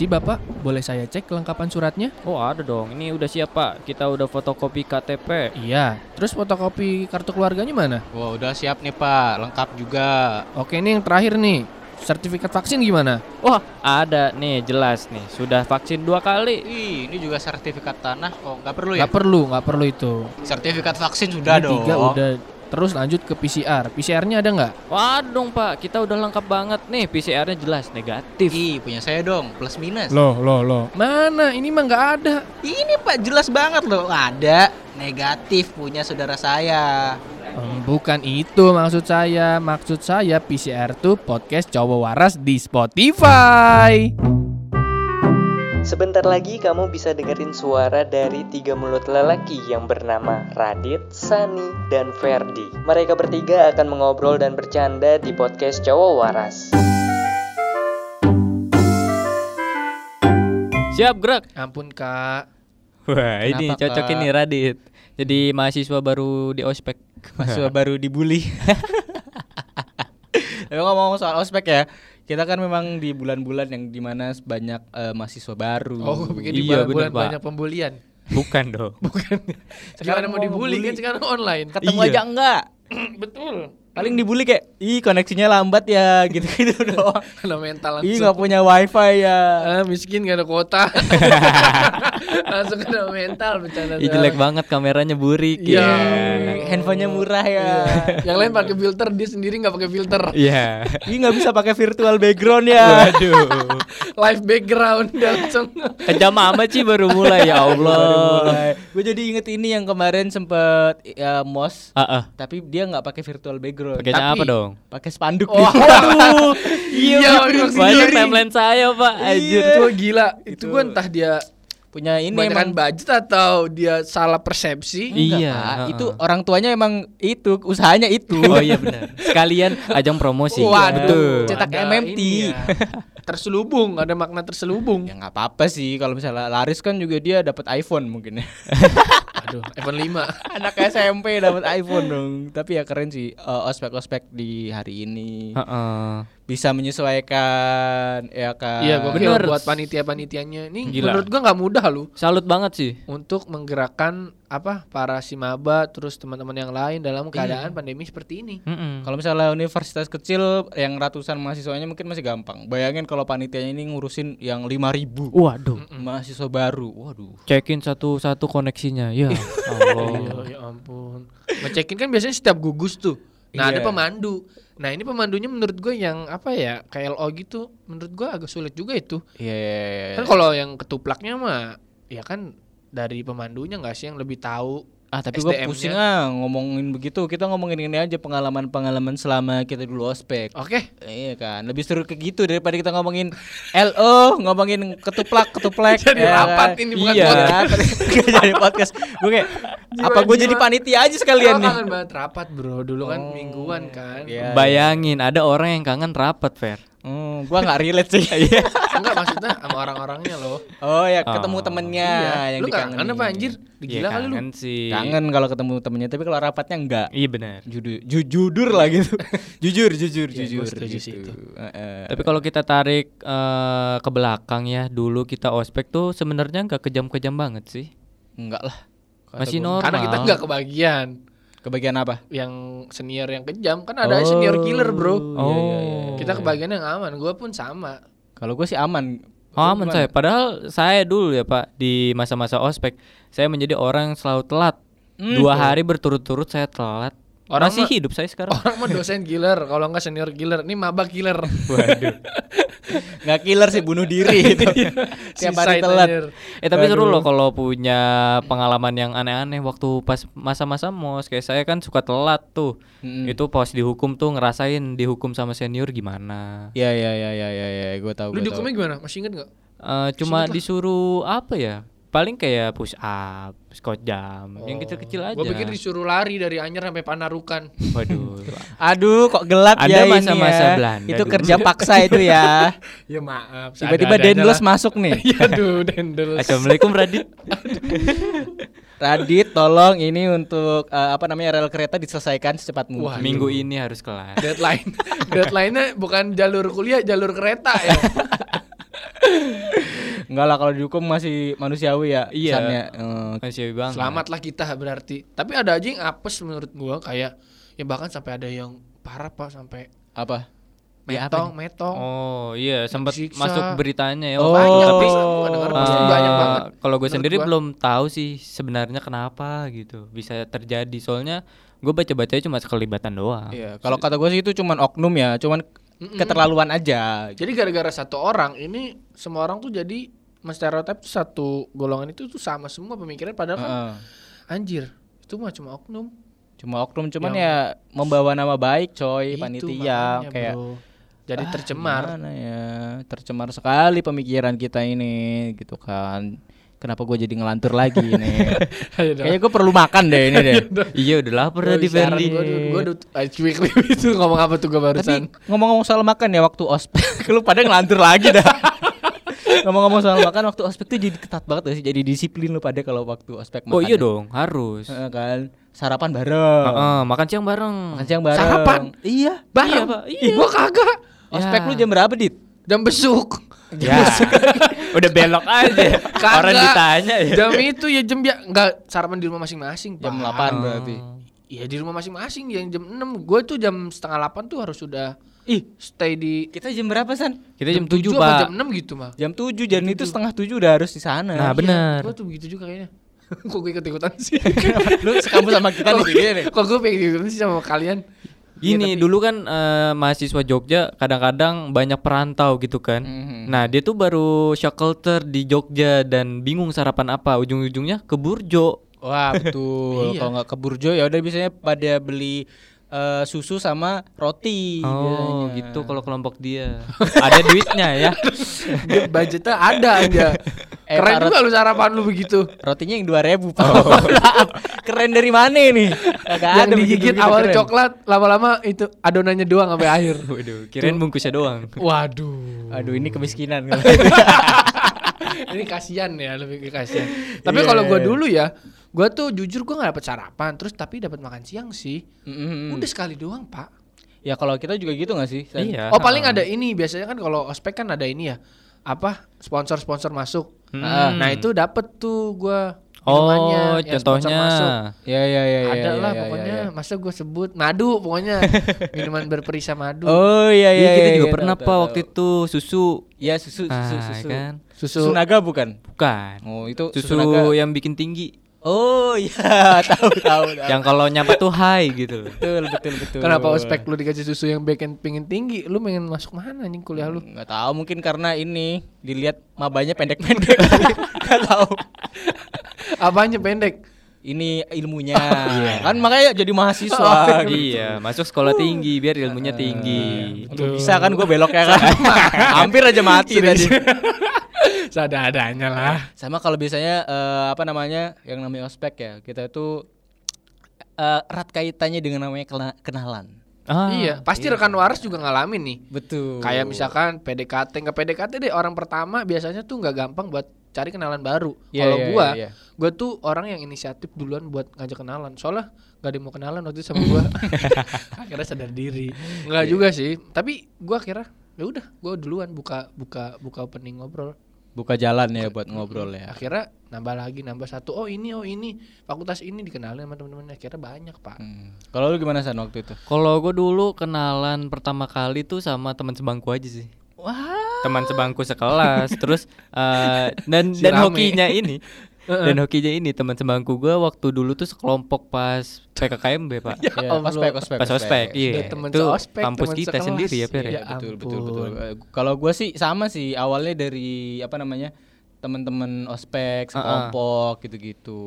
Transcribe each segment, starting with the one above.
Permisi Bapak, boleh saya cek kelengkapan suratnya? Oh ada dong, ini udah siap pak. Kita udah fotokopi KTP. Iya, terus fotokopi kartu keluarganya mana? Wah udah siap nih pak, lengkap juga. Oke ini yang terakhir nih, sertifikat vaksin gimana? Wah ada nih jelas nih, sudah vaksin dua kali. Ih, ini juga sertifikat tanah kok nggak perlu ya? Gak perlu, gak perlu itu. Sertifikat vaksin sudah Ini dong. Tiga udah. Terus lanjut ke PCR. PCR-nya ada nggak? Waduh pak, kita udah lengkap banget nih. PCR-nya jelas negatif. Ih, punya saya dong, plus minus. Loh, loh, loh. Mana? Ini mah nggak ada. Ini pak jelas banget loh, ada negatif punya saudara saya. Hmm, bukan itu maksud saya. Maksud saya PCR tuh podcast cowok waras di Spotify. Sebentar lagi kamu bisa dengerin suara dari tiga mulut lelaki yang bernama Radit, Sani, dan Ferdi. Mereka bertiga akan mengobrol dan bercanda di podcast Cowok Waras. Siap gerak. Ampun kak. Wah ini Kenapa, cocok Kak? ini Radit. Jadi mahasiswa baru di ospek. Mahasiswa baru dibully. Tapi ngomong soal ospek ya, kita kan memang di bulan-bulan yang di mana banyak eh, mahasiswa baru. Oh, begini Iya, bulan bener, Pak. banyak pembulian. Bukan dong. Bukan. Sekarang mau mau dibully kan sekarang online. Ketemu Iya. aja enggak? Betul. Paling dibully kayak, ih koneksinya lambat ya, gitu-gitu doang. Kalau mental langsung. Ih nggak punya wifi ya. Ah, miskin gak ada kuota. langsung kena mental bercanda. Ih jelek banget kameranya burik. Iya. ya. Handphonenya murah ya. Yang lain pakai filter, dia sendiri nggak pakai filter. Iya. Ih nggak bisa pakai virtual background ya. Waduh. Live background dia langsung. Kejam amat sih baru mulai ya Allah. Gue jadi inget ini yang kemarin sempet ya, mos, Ah, ah. tapi dia nggak pakai virtual background. Pakainya Tapi- apa dong? Pakai spanduk. Oh, gitu. waduh. Iya, Iya, banyak sendiri. timeline saya pak. Anjir. Itu gila. Itu gue entah dia Punya ini emang. budget atau dia salah persepsi. Enggak, Iya, Pak. itu orang tuanya emang itu usahanya itu. Oh iya benar. Sekalian ajang promosi. Waduh, Betul. Cetak ada MMT. ya. Terselubung, ada makna terselubung. ya nggak apa-apa sih kalau misalnya laris kan juga dia dapat iPhone mungkin ya. Aduh, iPhone 5. Anak SMP dapat iPhone dong. Tapi ya keren sih eh, ospek-ospek di hari ini Heeh. Bisa menyesuaikan ya kan. Iya, gue Bener. buat panitia-panitianya. Ini Gila. menurut gua nggak mudah lu Salut banget sih. untuk menggerakkan apa para simaba terus teman-teman yang lain dalam keadaan pandemi seperti ini. Mm-mm. Kalau misalnya universitas kecil yang ratusan mahasiswanya mungkin masih gampang. Bayangin kalau panitianya ini ngurusin yang 5000 Waduh. mahasiswa baru. Waduh. Cekin satu-satu koneksinya. Ya Allah. Iya, ya ampun. Ngecekin kan biasanya setiap gugus tuh. Nah, ada Iya. pemandu. Nah, ini pemandunya menurut gue yang apa ya? KLO gitu. Menurut gue agak sulit juga itu. Iya. iya, iya. Kan kalau yang ketuplaknya mah ya kan dari pemandunya nggak sih yang lebih tahu Ah tapi gue pusing ah ngomongin begitu. Kita ngomongin ini aja pengalaman-pengalaman selama kita dulu ospek. Oke. Iya kan, lebih seru ke gitu daripada kita ngomongin LO, ngomongin ketuplak, ketuplek. Jadi ya rapat ini, bukan iya, podcast. Nggak jadi podcast. Gue kayak apa gue jadi panitia aja sekalian nih. kangen banget rapat, Bro. Dulu kan Oh, mingguan kan. Iya. Bayangin ada orang yang kangen rapat, Fer. Hmm, gua nggak relate sih. Enggak maksudnya sama orang-orangnya loh. oh ya Oh. ketemu temennya iya. yang Lu kangen apa anjir? Iya, Gila kali lu. kangen sih. Kangen kalau ketemu temennya, tapi kalau rapatnya enggak. Iya benar. Jujur, ju- jujur lah gitu. jujur, jujur, Iya, jujur. sih gitu. itu. Heeh. Tapi kalau kita tarik eh, ke belakang ya, dulu kita ospek tuh sebenarnya nggak kejam-kejam banget sih. enggak lah. Masih normal. Karena kita nggak kebagian Kebagian apa? yang senior yang kejam kan ada senior killer, Bro. iya, iya, iya. Kita kebagian yang aman. Gua pun sama. Kalau gue sih aman. Oh, aman saya. Padahal saya dulu ya Pak di masa-masa ospek, saya menjadi orang yang selalu telat. Hmm. Dua hari berturut-turut saya telat. Orang Masih hidup saya sekarang. Orang mah dosen killer, kalau nggak senior killer. Ini maba killer. Waduh. Nggak killer sih bunuh diri itu. Tiap hari telat. Eh tapi seru Aduh. loh kalau punya pengalaman yang aneh-aneh waktu pas masa-masa mos kayak saya kan suka telat tuh. Mm-mm. Itu pas dihukum tuh ngerasain dihukum sama senior gimana. Iya iya iya iya iya ya, gue tahu. Lu gua tahu. dihukumnya gimana? Masih inget nggak? Eh, cuma disuruh apa ya? Paling kayak push up, squat jam, yang kecil-kecil aja. Gue Oh. pikir disuruh lari dari Anyer sampai Panarukan. Waduh. Aduh kok gelap Ada ya ini masa-masa ya. Belanda Itu dulu. kerja paksa itu ya. ya maaf. Tiba-tiba Dendels masuk nih. Iya aduh Dendels. Assalamualaikum Radit. Radit tolong ini untuk eh, apa namanya rel kereta diselesaikan secepat mungkin. Wah, Minggu ini harus kelar. Deadline. Deadline-nya bukan jalur kuliah, jalur kereta ya. Enggak lah kalau dihukum masih manusiawi ya. Iya. kesannya. Eh, Manusiawi banget. Selamatlah kita berarti. Tapi ada aja yang apes menurut gua kayak ya bahkan sampai ada yang parah Pak sampai apa? Ya, apa metong, metong. Oh iya sempat masuk beritanya ya. Oh, banyak, tapi pasti Eh, banyak banget. Kalau gue sendiri gua. belum tahu sih sebenarnya kenapa gitu bisa terjadi. Soalnya gue baca bacanya cuma sekelibatan doang. Iya, kalau kata gue sih itu cuman oknum ya, cuman keterlaluan aja. Jadi gara-gara satu orang ini semua orang tuh jadi menstereotip satu golongan itu tuh sama semua pemikiran padahal kan Heeh. anjir itu mah cuma oknum. Cuma oknum cuman ya membawa nama baik coy Itu panitia makanya, kayak bro. jadi ah, tercemar. ya tercemar sekali pemikiran kita ini gitu kan kenapa gue jadi ngelantur lagi dong. kayaknya gue perlu makan deh ini deh Iya udah lapar Gua tadi Ferdi. Gua, gua, gua udah ah, itu ngomong apa tuh gua barusan. tapi ngomong-ngomong soal makan ya waktu ospek lu pada ngelantur lagi dah ngomong-ngomong soal makan waktu ospek tuh jadi ketat banget gak sih jadi disiplin lu pada kalau waktu ospek makan Oh iya dong harus. Heeh, kan sarapan bareng Heeh, makan siang bareng. makan siang bareng Sarapan? iya Bareng. Pak, Ih, gua kagak. ospek Ya. lu jam berapa dit Jam besuk. Ya. udah belok aja. Orang Kagak. ditanya. Ya. Jam itu ya jam ya. Enggak sarapan di rumah masing-masing, jam Pak. 8 berarti. Iya di rumah masing-masing. Yang jam 6 Gue tuh jam setengah 8 tuh harus sudah ih. stay di kita jam berapa san? Kita jam 7, 7 Pak. jam 6 gitu mah jam 7 dan itu setengah 7 udah harus di sana. Nah, benar. Gue tuh begitu juga kayaknya. Kok gue ikut-ikutan sih? Lu sekampus sama kita nih. gini nih Kok gue pengen ikutan sih sama kalian Gini dulu kan eh, mahasiswa Jogja kadang-kadang banyak perantau gitu kan. Mhm. Nah dia tuh baru culture di Jogja dan bingung sarapan apa. Ujung-ujungnya ke Burjo. Wah betul. Iya. Kalau nggak ke Burjo ya udah biasanya pada beli eh, susu sama roti. Oh biasanya. gitu kalau kelompok dia. Ada duitnya ya. Budgetnya ada aja Eh, Keren juga lu sarapan lu begitu Rotinya yang dua ribu pak. Keren dari mana nih? Kagak Yang ada digigit awal keren. coklat Lama-lama itu adonannya doang sampai akhir Waduh, kirain bungkusnya doang. Waduh Aduh ini kemiskinan. Ini kasihan ya lebih kasihan. Tapi Iya. kalau gua dulu ya, gua tuh jujur gua nggak dapet sarapan, terus tapi dapat makan siang sih. Mm-mm. Udah sekali doang pak. Ya kalau kita juga gitu gak sih? San? Iya. Oh paling ada ini biasanya kan kalau ospek kan ada ini ya, apa sponsor-sponsor masuk. Hmm. Nah itu dapet tuh gua Oh, minumannya, yang sponsor contohnya. masuk. Ya ya ya. ya, ada ya, lah ya, pokoknya ya, ya. masa gue sebut madu pokoknya minuman berperisa madu Oh iya iya. Iya, kita iya, juga iya, pernah tahu, pak tahu, waktu tahu. itu susu. Iya susu susu Ah, susu. kan? susu, Susu naga bukan? Bukan. Oh itu Susu naga. yang bikin tinggi. Oh iya tahu tahu. tahu. yang kalau nyapa tuh high gitu. betul betul betul. kenapa ospek lu dikasih susu yang bikin pingin tinggi lu pengen masuk mana anjing kuliah lu Nggak tahu mungkin karena ini dilihat mabanya pendek-pendek. Nggak tahu. apanya pendek Ini ilmunya. Kan makanya jadi mahasiswa. iya, masuk sekolah tinggi biar ilmunya tinggi. Aduh, bisa kan gue beloknya kan. Hampir aja mati tadi. Sadadanya lah. Sama kalau biasanya eh, apa namanya yang namanya ospek ya kita itu eh, erat kaitannya dengan namanya kena- kenalan. Ah, iya, pasti rekan waras juga ngalamin nih. Betul. Kayak misalkan PDKT nggak PDKT deh orang pertama biasanya tuh nggak gampang buat cari kenalan baru. Iya, Kalau iya, gua, iya, iya. gua tuh orang yang inisiatif duluan buat ngajak kenalan. Soalnya nggak ada mau kenalan waktu itu sama gua. akhirnya sadar diri. Enggak Iya. juga sih, tapi gua akhirnya ya udah, gua duluan buka buka buka opening ngobrol. Buka jalan ya buat ngobrol ya. Akhirnya nambah lagi nambah satu. Oh ini oh ini fakultas ini dikenalin sama teman-teman. Akhirnya banyak pak. Hmm. Kalau lu gimana San waktu itu? Kalau gue dulu kenalan pertama kali tuh sama teman sebangku aja sih. Wah. Teman sebangku sekelas, terus eh, dan Si dan rame. hokinya ini, dan hokinya ini teman sebangku gue waktu dulu tuh sekelompok pas PKKMB pak. Ya, Allah. ospek, ospek, Pas ospek, iya. Temen Itu kampus kita sekelas. sendiri ya, Per. Ya Iya, betul, betul, betul. Eh, Kalau gua sih sama sih awalnya dari apa namanya teman-teman ospek sekelompok gitu-gitu.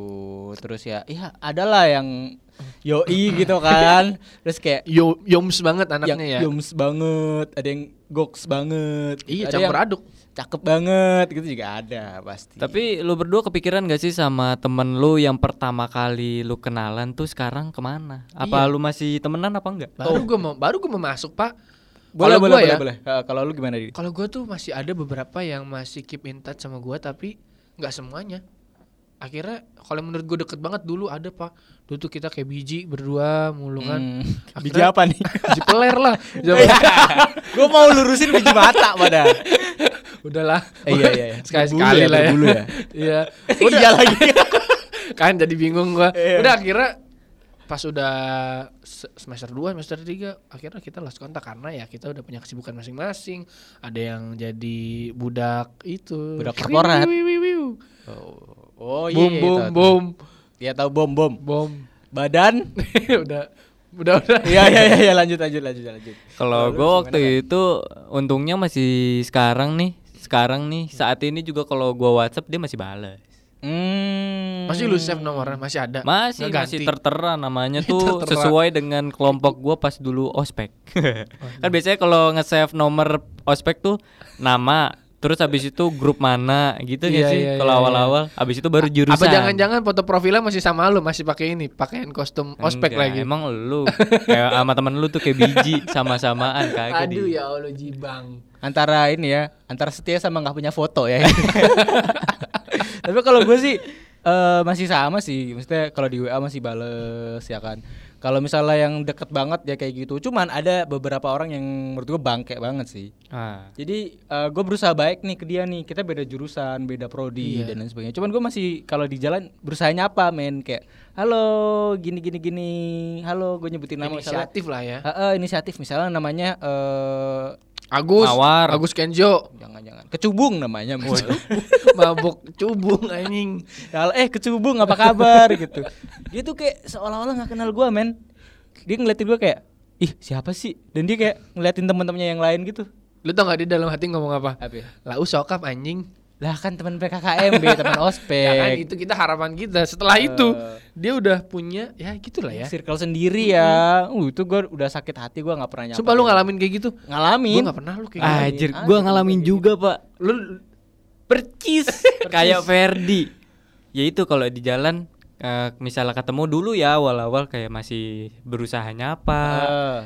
Terus ya, ya adalah yang yoi gitu kan. Terus kayak Yo yoms banget yang anaknya ya. yums banget, ada yang goks banget, Iya ada campur aduk. cakep banget gitu juga ada pasti. Tapi lu berdua kepikiran gak sih sama temen lu yang pertama kali lu kenalan tuh sekarang ke mana? Apa Iya. lu masih temenan apa enggak? Baru gua mau baru gua mau masuk pak. Boleh boleh boleh, ya, boleh. Eh, Kalau lu gimana di? Kalau gue tuh masih ada beberapa yang masih keep in touch sama gue tapi nggak semuanya. Akhirnya kalau menurut gue deket banget dulu ada pak. Dulu tuh kita kayak biji berdua mulu kan. Hmm, Akhirnya- biji apa nih? Biji peler lah. Gue mau lurusin biji mata pada. Udahlah. Eh, iya, iya, iya. sekali Berbulu sekali ya, lah ya. ya. Iya. Udah iya lagi. kan jadi bingung gua. Iya. Udah akhirnya pas udah se- semester 2, semester 3 akhirnya kita lost kontak karena ya kita udah punya kesibukan masing-masing. Ada yang jadi budak itu. Budak korporat. Wiu, wiu, wiu. Oh iya. Bom iya, bom bom Iya tahu bom bom. bom. Badan. udah udah udah. Iya iya iya iya, lanjut lanjut lanjut lanjut. Kalau gue waktu itu untungnya masih sekarang nih, sekarang nih saat ini juga kalau gua WhatsApp dia masih balas. Hmm. Masih lu save nomornya masih ada. Masih Nggak masih ganti. tertera namanya tuh Tertera. sesuai dengan kelompok gua pas dulu ospek. kan biasanya kalau nge-save nomor ospek tuh nama, terus habis itu grup mana gitu Iya, ya sih iya, kalau iya, awal-awal. Habis itu baru jurusan. Apa jangan-jangan foto profilnya masih sama lu, masih pakai ini, pakaian kostum ospek Enggak, lagi. Emang lu kayak sama temen lu tuh kayak biji sama-samaan kagak Aduh di. ya Allah jibang. antara ini ya antara setia sama nggak punya foto ya tapi kalau gue sih eh, masih sama sih. Maksudnya kalau di WA masih bales ya kan. Kalau misalnya yang deket banget ya kayak gitu. Cuman ada beberapa orang yang menurut gue bangke banget sih. Ah. jadi gue berusaha baik nih ke dia nih. Kita beda jurusan beda prodi Iya. dan lain sebagainya. Cuman gue masih kalau di jalan berusaha nyapa men. Kayak halo gini gini gini. Halo gue nyebutin nama misalnya. Inisiatif lah ya. Eh, eh, inisiatif. Misalnya namanya eh Agus, Mawar. Agus Kenjo, jangan-jangan kecubung namanya mabuk cubung anjing. Eh kecubung apa kabar gitu. Dia tuh kayak seolah-olah nggak kenal gua men. Dia ngeliatin gua kayak ih siapa sih? Dan dia kayak ngeliatin teman-temannya yang lain gitu. Lu tau gak di dalam hati ngomong apa? Apa? ya? Lah usokap anjing. Lah kan teman PKKMB, teman Ya kan ospek. itu kita harapan kita. Setelah itu dia udah punya ya gitulah ya. Circle sendiri ya. Uh, itu gua udah sakit hati gua nggak pernah nyapa. Sumpah lu dia. ngalamin kayak gitu? ngalamin. Gua gak pernah lu kayak gitu. Anjir, Ah, gua gitu, ngalamin kayak juga, Pak. Lu percis kayak Ferdi. Ya itu kalau di jalan eh, misalnya ketemu dulu ya awal-awal kayak masih berusaha nyapa. Eh,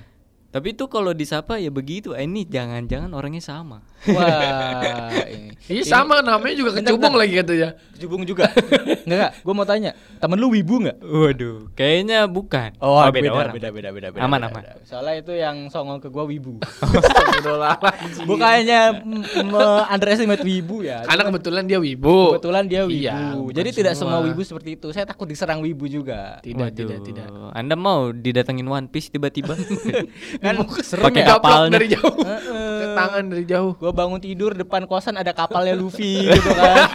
Tapi itu kalau disapa ya begitu. Eh, ini jangan-jangan orangnya sama. wah, ini. Iya sama namanya juga Bentar, kecubung bentar. lagi katanya. Kecubung juga. Enggak, enggak. Gua mau tanya, temen lu wibu enggak? Waduh, kayaknya bukan. Oh, beda, orang. beda, beda, beda, beda, Aman, beda, aman. beda. Soalnya itu yang songong ke gua wibu. Bukannya m- me- underestimate wibu ya. Karena kebetulan dia wibu. kebetulan dia wibu. Iya, Jadi tidak semua. semua wibu seperti itu. Saya takut diserang wibu juga. Tidak, Waduh, tidak, tidak. Anda mau didatengin One Piece tiba-tiba? Kan serem Pakai ya. kapal. Dari jauh. Heeh. Ke tangan dari jauh. Gua bangun tidur depan kosan ada kapalnya Luffy gitu kan.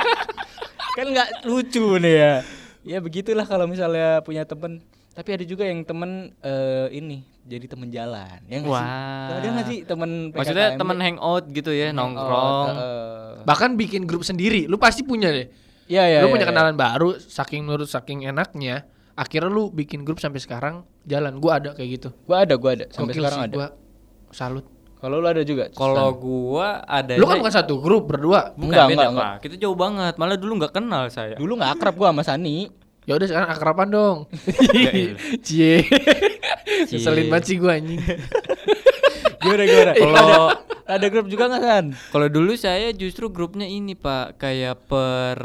kan nggak lucu nih ya. Ya begitulah kalau misalnya punya temen. Tapi ada juga yang temen eh, ini jadi temen jalan. Ya sih? Wah. Ada nggak sih temen Maksudnya PKKMB? temen hangout gitu ya, Hangout, nongkrong. heeh. Bahkan bikin grup sendiri. Lu pasti punya deh. Iya iya. lu iya, punya iya. kenalan baru saking menurut saking enaknya. Akhirnya lu bikin grup sampai sekarang jalan. Gua ada kayak gitu. Gua ada, gua ada. Sampai sekarang sih, ada. Gua salut. Kalau lu ada juga? Kalau gua ada Lu kan bukan satu grup berdua. bukan Enggak, beda, enggak, Pak. Kita jauh banget. Malah dulu nggak kenal saya. dulu nggak akrab gua sama Sani. Ya udah sekarang akraban dong. iya. Cie. Cie. Keselin banget sih gua anjing. Gimana gimana? Kalau ada grup juga nggak San? kalau dulu saya justru grupnya ini, Pak, kayak per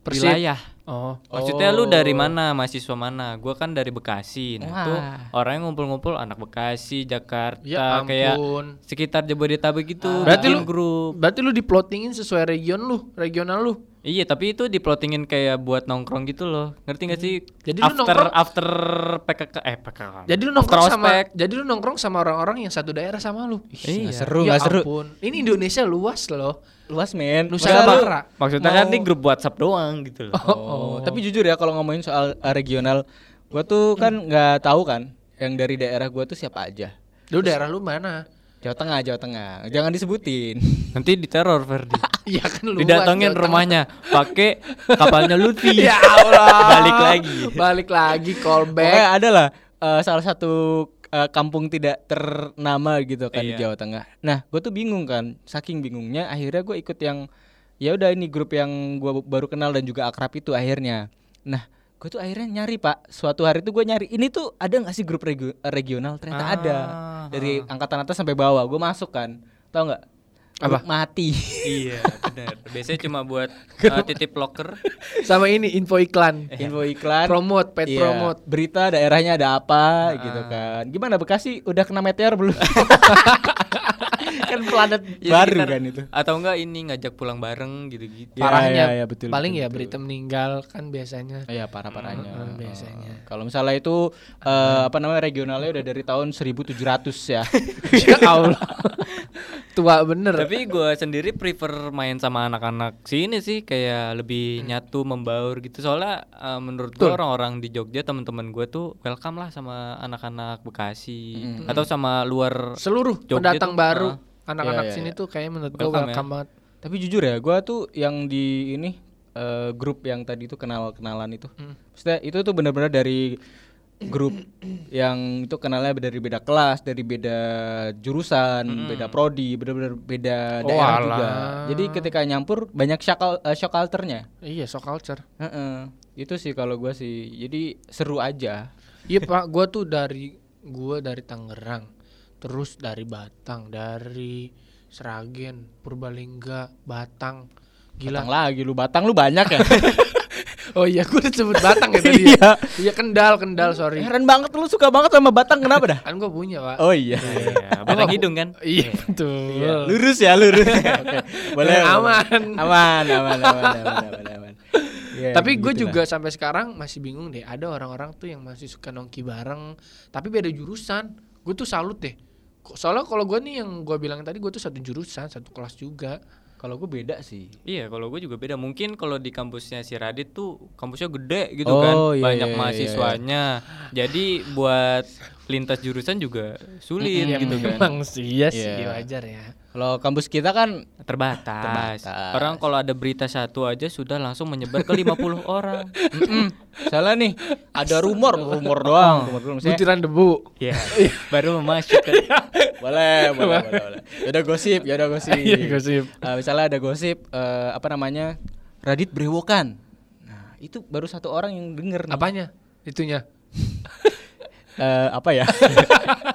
Persib. wilayah. Oh. Maksudnya lu dari mana? Mahasiswa mana? Gua kan dari Bekasi. Nah, Wah. tuh orangnya ngumpul-ngumpul anak Bekasi, Jakarta, Ya kayak sekitar Jabodetabek gitu. Berarti bikin lu- grup. Berarti lu diplotingin sesuai region lu, regional lu. Iya, tapi itu diplotingin kayak buat nongkrong gitu loh. Ngerti gak sih? Jadi lu after nongkrong- after PKK eh PKK. Jadi lu After nongkrong sama ospek. jadi lu nongkrong sama orang-orang yang satu daerah sama lu. Iya. Nggak seru Ya nggak seru. ampun. Ini Indonesia luas loh. Luas men. Nusantara. Maksudnya kan Mau- di grup WhatsApp doang gitu loh. Oh, tapi jujur ya kalau ngomongin soal uh, regional, gua tuh kan nggak tahu kan yang dari daerah gua tuh siapa aja. Lu daerah lu mana? Jawa Tengah, Jawa Tengah. Jangan disebutin. Nanti diteror Ferdi. Iya kan luas. Didatengin Jawa rumahnya pakai kapalnya Lutfi. Ya Allah. Balik lagi. Balik lagi callback. Pokoknya ada lah uh, salah satu uh, kampung tidak ternama gitu kan di Iya. Jawa Tengah. Nah, gue tuh bingung kan, saking bingungnya akhirnya gue ikut yang ya udah ini grup yang gua baru kenal dan juga akrab itu akhirnya. Nah, gue tuh akhirnya nyari pak. Suatu hari tuh gue nyari ini tuh ada nggak sih grup regu- regional? Ternyata Ah, ada dari angkatan atas sampai bawah. Gue masuk kan, tau nggak? Apa? Mati. iya, benar. Biasanya cuma buat uh, titip locker. Sama ini info iklan. Info iklan. Promote, paid Iya, promote. Berita daerahnya ada apa gitu kan. Gimana Bekasi udah kena meteor belum? kan planet Ya, baru kan itu. Atau enggak ini ngajak pulang bareng gitu-gitu. Ya, Parahnya ya, ya, betul, paling betul, ya betul. berita meninggal kan biasanya. Iya parah parahnya. Hmm, biasanya. Kalau misalnya itu eh, apa namanya regionalnya udah dari tahun 1700 ya. ya Allah. Tua bener. Tapi gue sendiri prefer main sama anak-anak sini sih kayak lebih nyatu membaur gitu. Soalnya eh, menurut gue orang-orang di Jogja teman-teman gue tuh welcome lah sama anak-anak Bekasi Mm. atau sama luar seluruh Jogja pendatang tuh, baru ah. anak-anak Iya, iya, sini iya. tuh kayak menurut gue Welcome welcome, ya. banget. Tapi jujur ya, gua tuh yang di ini eh, grup yang tadi itu kenal-kenalan itu. Hmm. Maksudnya itu tuh benar-benar dari grup yang itu kenalnya dari beda kelas, dari beda jurusan, beda prodi, benar-benar beda Oh, daerah alah. juga. Jadi ketika nyampur banyak shock, eh, shock culture-nya. Iya, so culture. Heeh. Itu sih kalau gua sih. Jadi seru aja. Iya pak, gua tuh dari gua dari Tangerang, terus dari Batang, dari Seragen, Purbalingga, Batang. Batang Gila. lagi lu Batang lu banyak ya. Oh iya, gua udah sebut Batang ya tadi. ya. Iya. Iya Kendal, Kendal sorry. Heran banget lu suka banget sama Batang kenapa dah? Kan gua punya pak. Oh iya. Iya, batang hidung kan. Iya betul. Lurus ya, lurus. Oke. Boleh. Aman. Aman, aman, aman, aman, aman, aman. Ya, tapi gue juga sampai sekarang masih bingung deh. Ada orang-orang tuh yang masih suka nongki bareng, tapi beda jurusan. Gue tuh salut deh. Soalnya kalau gue nih yang gue bilang tadi gue tuh satu jurusan, satu kelas juga. Kalau gue beda sih. Iya, kalau gue juga beda. Mungkin kalau di kampusnya si Radit tuh kampusnya gede gitu Oh, kan, iya, banyak iya, iya, mahasiswanya. Jadi buat lintas jurusan juga sulit Iya, gitu kan. memang sih, iya sih Iya. wajar ya. Kalau kampus kita kan Terbatas. Terbatas. Orang kalau ada berita satu aja sudah langsung menyebar ke 50 orang. mm-mm, salah nih, ada rumor, rumor doang, rumor doang. Maksudnya, Butiran debu. Iya, baru masuk kan. boleh, boleh, boleh, boleh. Yaudah gosip, yaudah gosip. Iya, gosip. Eh, misalnya ada gosip eh, apa namanya? Radit berewokan. Nah, itu baru satu orang yang denger nih. Apanya? Itunya. Eh, apa ya?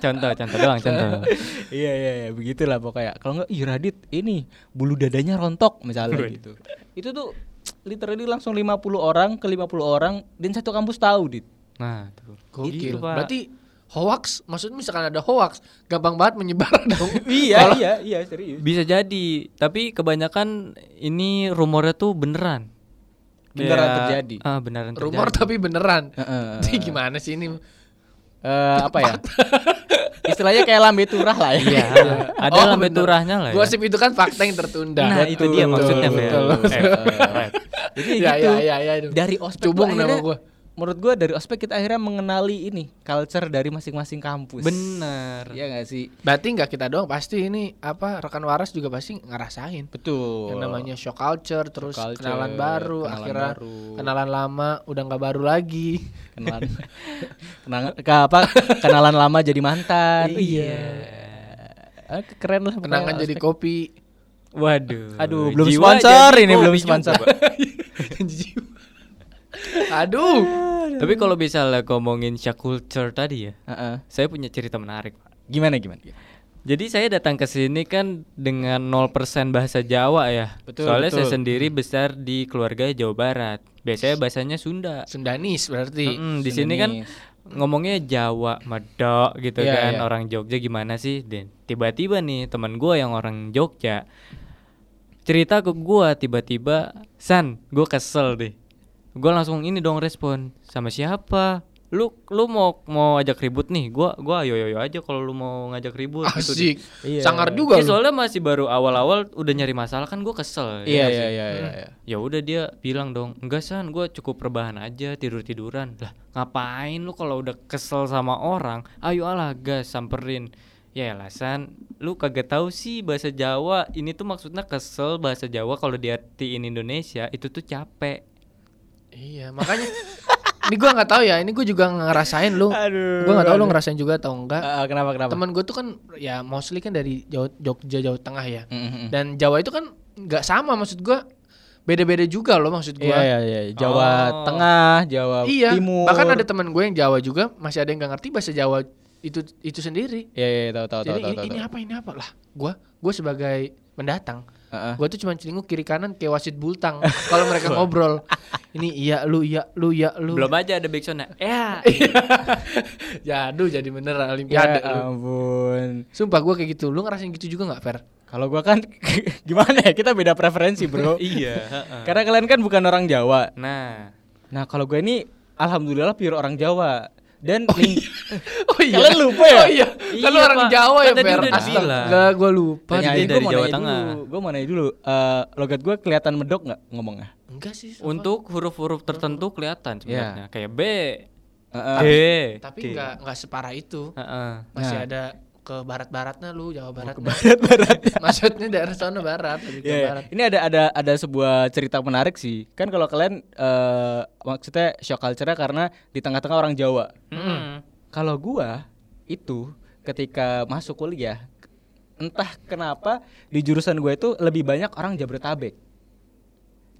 Contoh, contoh doang, contoh. iya iya iya begitulah pokoknya kalau nggak ih Radit ini bulu dadanya rontok misalnya gitu itu tuh literally langsung 50 orang ke 50 orang dan satu kampus tahu dit Nah, tuh. Gokil. Gitu, Pak. Berarti hoax, maksudnya misalkan ada hoax, gampang banget menyebar dong. iya iya iya serius bisa jadi, tapi kebanyakan ini rumornya tuh beneran. Beneran Kayak- terjadi. Ah, beneran Rumor terjadi. tapi beneran. Heeh. Ini gimana sih ini? Eh, apa ya istilahnya kayak lambe turah lah ya Iya, ada Oh, lambe turahnya lah ya. Gosip itu kan fakta yang tertunda. Nah, itu dia maksudnya, Fer. betul. Eh, Fer. jadi Ya, gitu ya, ya, ya. dari ospek Cubung nama gua. Menurut gua dari ospek kita akhirnya mengenali ini culture dari masing-masing kampus Bener. Iya gak sih Berarti nggak kita doang, pasti ini apa rekan waras juga pasti ngerasain. betul Yang namanya shock culture, terus Shock culture, kenalan baru, kenalan akhirnya baru. kenalan lama udah nggak baru lagi. kenalan kenalan ke apa kenalan lama jadi mantan Iya. Ah, keren lah Kenangan jadi ospek. kopi. Waduh. Aduh, belum jiwa sponsor ini, belum sponsor. Aduh. Tapi kalau misalnya ngomongin shock culture tadi ya, Heeh. saya punya cerita menarik, Pak. gimana gimana Jadi saya datang ke sini kan dengan 0% bahasa Jawa ya. Betul, Soalnya saya betul. sendiri besar di keluarga Jawa Barat. Biasanya bahasanya Sunda. Sundanis berarti. Mm-mm, di sini kan ngomongnya Jawa, medok gitu Iya, kan. iya. Orang Jogja gimana sih? Dan tiba-tiba nih teman gua yang orang Jogja cerita ke gua tiba-tiba, "San, gua kesel deh." Gua langsung ini dong respon, "Sama siapa?" Lu lu mau mau ajak ribut nih. Gua gua ayo ayo aja kalau lu mau ngajak ribut gitu. Asik. Iya. Sangar juga Ya, lu. soalnya masih baru awal-awal udah nyari masalah kan gua kesel. iya ya nggak iya sih? iya iya iya. ya udah dia bilang dong enggak san gue cukup rebahan aja tidur tiduran lah ngapain lu kalau udah kesel sama orang ayo alah gas samperin ya elah san lu kagak tahu sih bahasa Jawa ini tuh maksudnya kesel bahasa Jawa kalau diartiin Indonesia itu tuh capek Iya, makanya ini gua nggak tahu ya, ini gua juga ngerasain lu. Gua nggak tahu lu ngerasain juga atau enggak. Ah, kenapa kenapa Temen gue tuh kan ya mostly kan dari Jawa, Jogja Jawa Tengah ya. Mm, mm, mm. Dan Jawa itu kan nggak sama maksud gua beda-beda juga loh maksud iya gua. iya iya Jawa Oh. Tengah Jawa Iya, Timur bahkan ada teman gue yang Jawa juga masih ada yang nggak ngerti bahasa Jawa itu itu sendiri. iya iya tahu tahu tahu Jadi tahu ini, tahu, ini tahu. apa ini apa lah? Gua gue sebagai pendatang Heeh. Gue tuh cuma celinguk kiri kanan kayak wasit bultang. Kalau mereka ngobrol, ini iya lu iya lu iya lu. Belum aja ada backsoundnya. Ya. Jadu jadi bener Ya olimpiade lu. ampun. Sumpah gue kayak gitu. Lu ngerasain gitu juga nggak Fer? Kalau gua kan gimana ya? Kita beda preferensi, Bro. iya. heeh. Karena kalian kan bukan orang Jawa. Nah. Nah, kalau gue ini alhamdulillah pure orang Jawa. Dan ling- Oh iya. Kalian lupa ya? Oh iya. Lu Iya, orang. Jawa ya tadi udah dibilang. Astaga, gue lupa. Tanya dari mau Jawa Tengah. dulu. Gue mau nanya dulu. eh, logat gue kelihatan medok nggak ngomongnya? Enggak sih. Sofa. Untuk huruf-huruf tertentu kelihatan sebenarnya. Kayak B, Heeh. D. tapi D. nggak nggak separah itu. Heeh. Masih Nah. ada ke barat-baratnya lu, Jawa Barat. Barat-barat. Maksudnya daerah sana barat, lebih ke Iya, barat. Ini ada ada ada sebuah cerita menarik sih. Kan kalau kalian eh maksudnya shock culture karena di tengah-tengah orang Jawa. Mm. Kalau gua itu ketika masuk kuliah entah kenapa di jurusan gue itu lebih banyak orang Jabodetabek.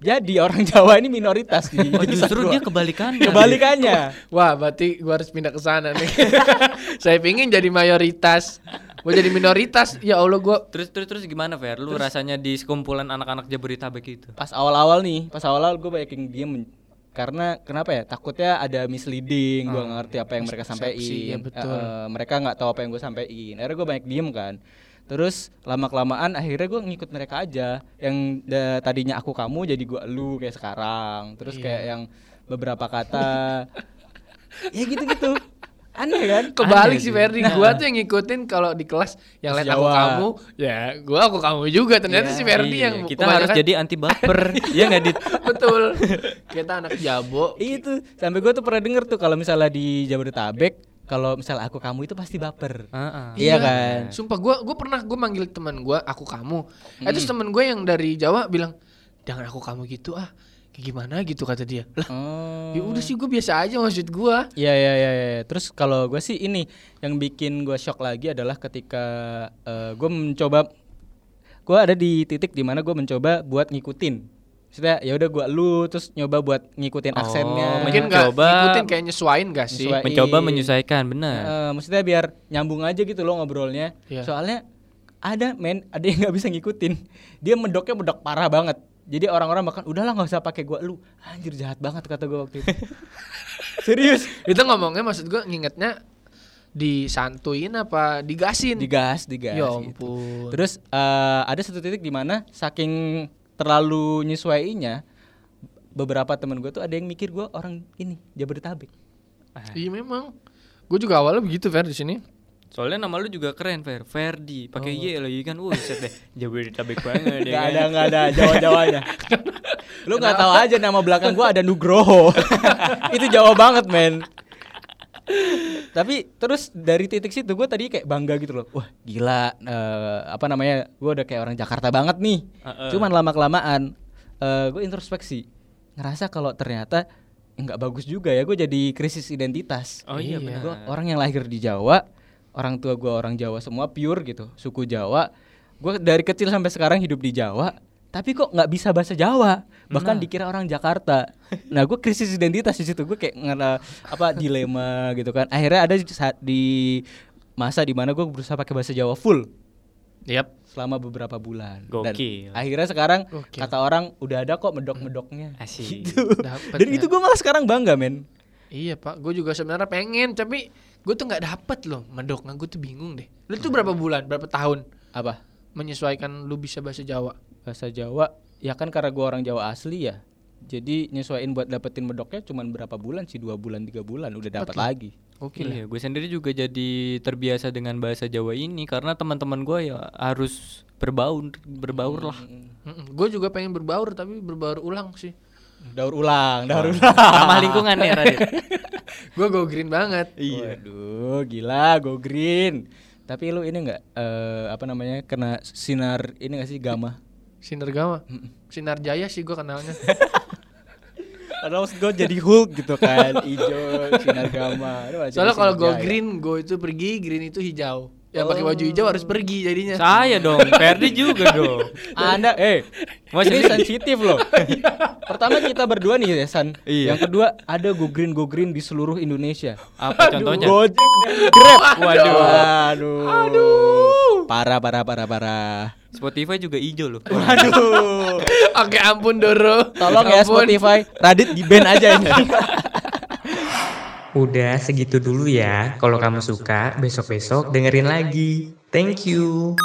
Jadi orang Jawa ini minoritas di Oh, justru gua. dia kebalikannya. kebalikannya. Wah, berarti gua harus pindah ke sana nih. Saya pingin jadi mayoritas. Gua jadi minoritas. Ya Allah, gua Terus terus terus gimana Fer? Lu rasanya di sekumpulan anak-anak Jabodetabek itu? Pas awal-awal nih, pas awal-awal gue banyak yang diem karena kenapa ya? Takutnya ada misleading, gua nggak ngerti apa yang mereka Persepsi, sampaikan. ya betul. Eh, mereka nggak tahu apa yang gue sampaikan. Akhirnya gue banyak diem kan. Terus lama kelamaan akhirnya gue ngikut mereka aja. Yang da- tadinya aku kamu jadi gua lu kayak sekarang. Terus Iya. kayak yang beberapa kata ya gitu-gitu. Aneh kan? kebalik Aneh sih. Ferdi. Gua tuh yang ngikutin kalau di kelas yang lihat aku kamu, ya gua aku kamu juga. Ternyata Iya, si Ferdi Iya, yang kita harus jadi anti baper. Iya nggak dit? betul. Kita anak jabo. Itu sampai gue tuh pernah denger tuh kalau misalnya di Jabodetabek kalau misalnya aku kamu itu pasti baper. Heeh. Iya kan? Sumpah gua gua pernah gua manggil teman gua aku kamu. Eh, terus teman gue yang dari Jawa bilang, "Jangan aku kamu gitu ah." Kayak gimana gitu kata dia. Lah, Oh. ya udah sih gue biasa aja maksud gua. Iya iya iya. iya. Terus kalau gue sih ini yang bikin gue shock lagi adalah ketika gue mencoba, gue ada di titik di mana gue mencoba buat ngikutin. Maksudnya ya udah gue lu terus nyoba buat ngikutin Oh, aksennya. Mungkin nggak Mencoba- ngikutin kayak nyesuain gak sih? Nyesuai- Mencoba menyesuaikan benar. Eh, maksudnya biar nyambung aja gitu loh ngobrolnya. Iya. Soalnya ada men, ada yang nggak bisa ngikutin. Dia medoknya medok parah banget. Jadi orang-orang bahkan udahlah nggak usah pakai gua lu. Anjir jahat banget kata gua waktu itu. Serius. Itu ngomongnya maksud gua ngingetnya disantuin apa digasin? Digas, digas. Ya gitu. ampun. Terus eh, ada satu titik di mana saking terlalu nyesuaiinnya beberapa temen gue tuh ada yang mikir gua orang ini Jabodetabek. Iya memang. Gue juga awalnya begitu Fer di sini. Soalnya nama lu juga keren Fer, Ferdi, pakai Y lagi kan. Wah, set deh. Jabodetabek banget ya. Gak kan? ada nggak ada Jawa-Jawanya. Lu nggak tahu aja nama belakang gua ada Nugroho. Itu Jawa banget, men. Tapi terus dari titik situ gue tadi kayak bangga gitu loh. Wah, gila eh, apa namanya? Gue udah kayak orang Jakarta banget nih. Heeh. Cuman lama kelamaan gue introspeksi. Ngerasa kalau ternyata nggak bagus juga ya gue jadi krisis identitas. Oh iya, Iya. benar. Gue orang yang lahir di Jawa, orang tua gue orang Jawa semua pure gitu, suku Jawa. Gue dari kecil sampai sekarang hidup di Jawa, tapi kok nggak bisa bahasa Jawa, bahkan dikira orang Jakarta. Nah gue krisis identitas di situ, gue kayak ngera apa dilema gitu kan. Akhirnya ada di saat di masa di mana gue berusaha pakai bahasa Jawa full Yap. selama beberapa bulan. Gokil. Dan akhirnya sekarang Gokil. kata orang udah ada kok medok-medoknya. Asik. Gitu. Dan ya. itu gue malah sekarang bangga men. Iya pak, gue juga sebenarnya pengen, tapi gue tuh nggak dapet loh medoknya. Gue tuh bingung deh. Lu tuh berapa bulan, berapa tahun Apa? Menyesuaikan lu bisa bahasa Jawa? bahasa Jawa ya kan karena gua orang Jawa asli ya jadi nyesuaiin buat dapetin medoknya cuman berapa bulan sih dua bulan tiga bulan udah dapat lagi Oke Iya, gue sendiri juga jadi terbiasa dengan bahasa Jawa ini karena teman-teman gue ya harus berbaur, berbaur lah. Gue juga pengen berbaur tapi berbaur ulang sih. daur ulang daur ulang Ramah lingkungan ya Radit. Gue go green banget. waduh gila go green tapi lu ini nggak eh, apa namanya kena sinar ini gak sih gamma Sinar Gama, Sinar Jaya sih gue kenalnya. Padahal maksud gue jadi Hulk gitu kan hijau sinar gamma Soalnya kalau jaya. green, go itu pergi, green itu hijau. Yang pakai baju hijau harus pergi jadinya. Saya dong, Ferdi juga dong. Anda eh Mas ini ini- sensitif loh. Pertama kita berdua nih ya San. Iya. Yang kedua ada go green go green di seluruh Indonesia. Apa contohnya? Gojek dan Grab. Waduh. Waduh. Aduh. Parah parah parah parah. Spotify juga hijau loh. Waduh. Oke ampun Doro. Tolong ya Ampun. Spotify, Radit di ban aja ini. Udah segitu dulu ya. Kalau kamu suka, besok-besok dengerin lagi. Thank you.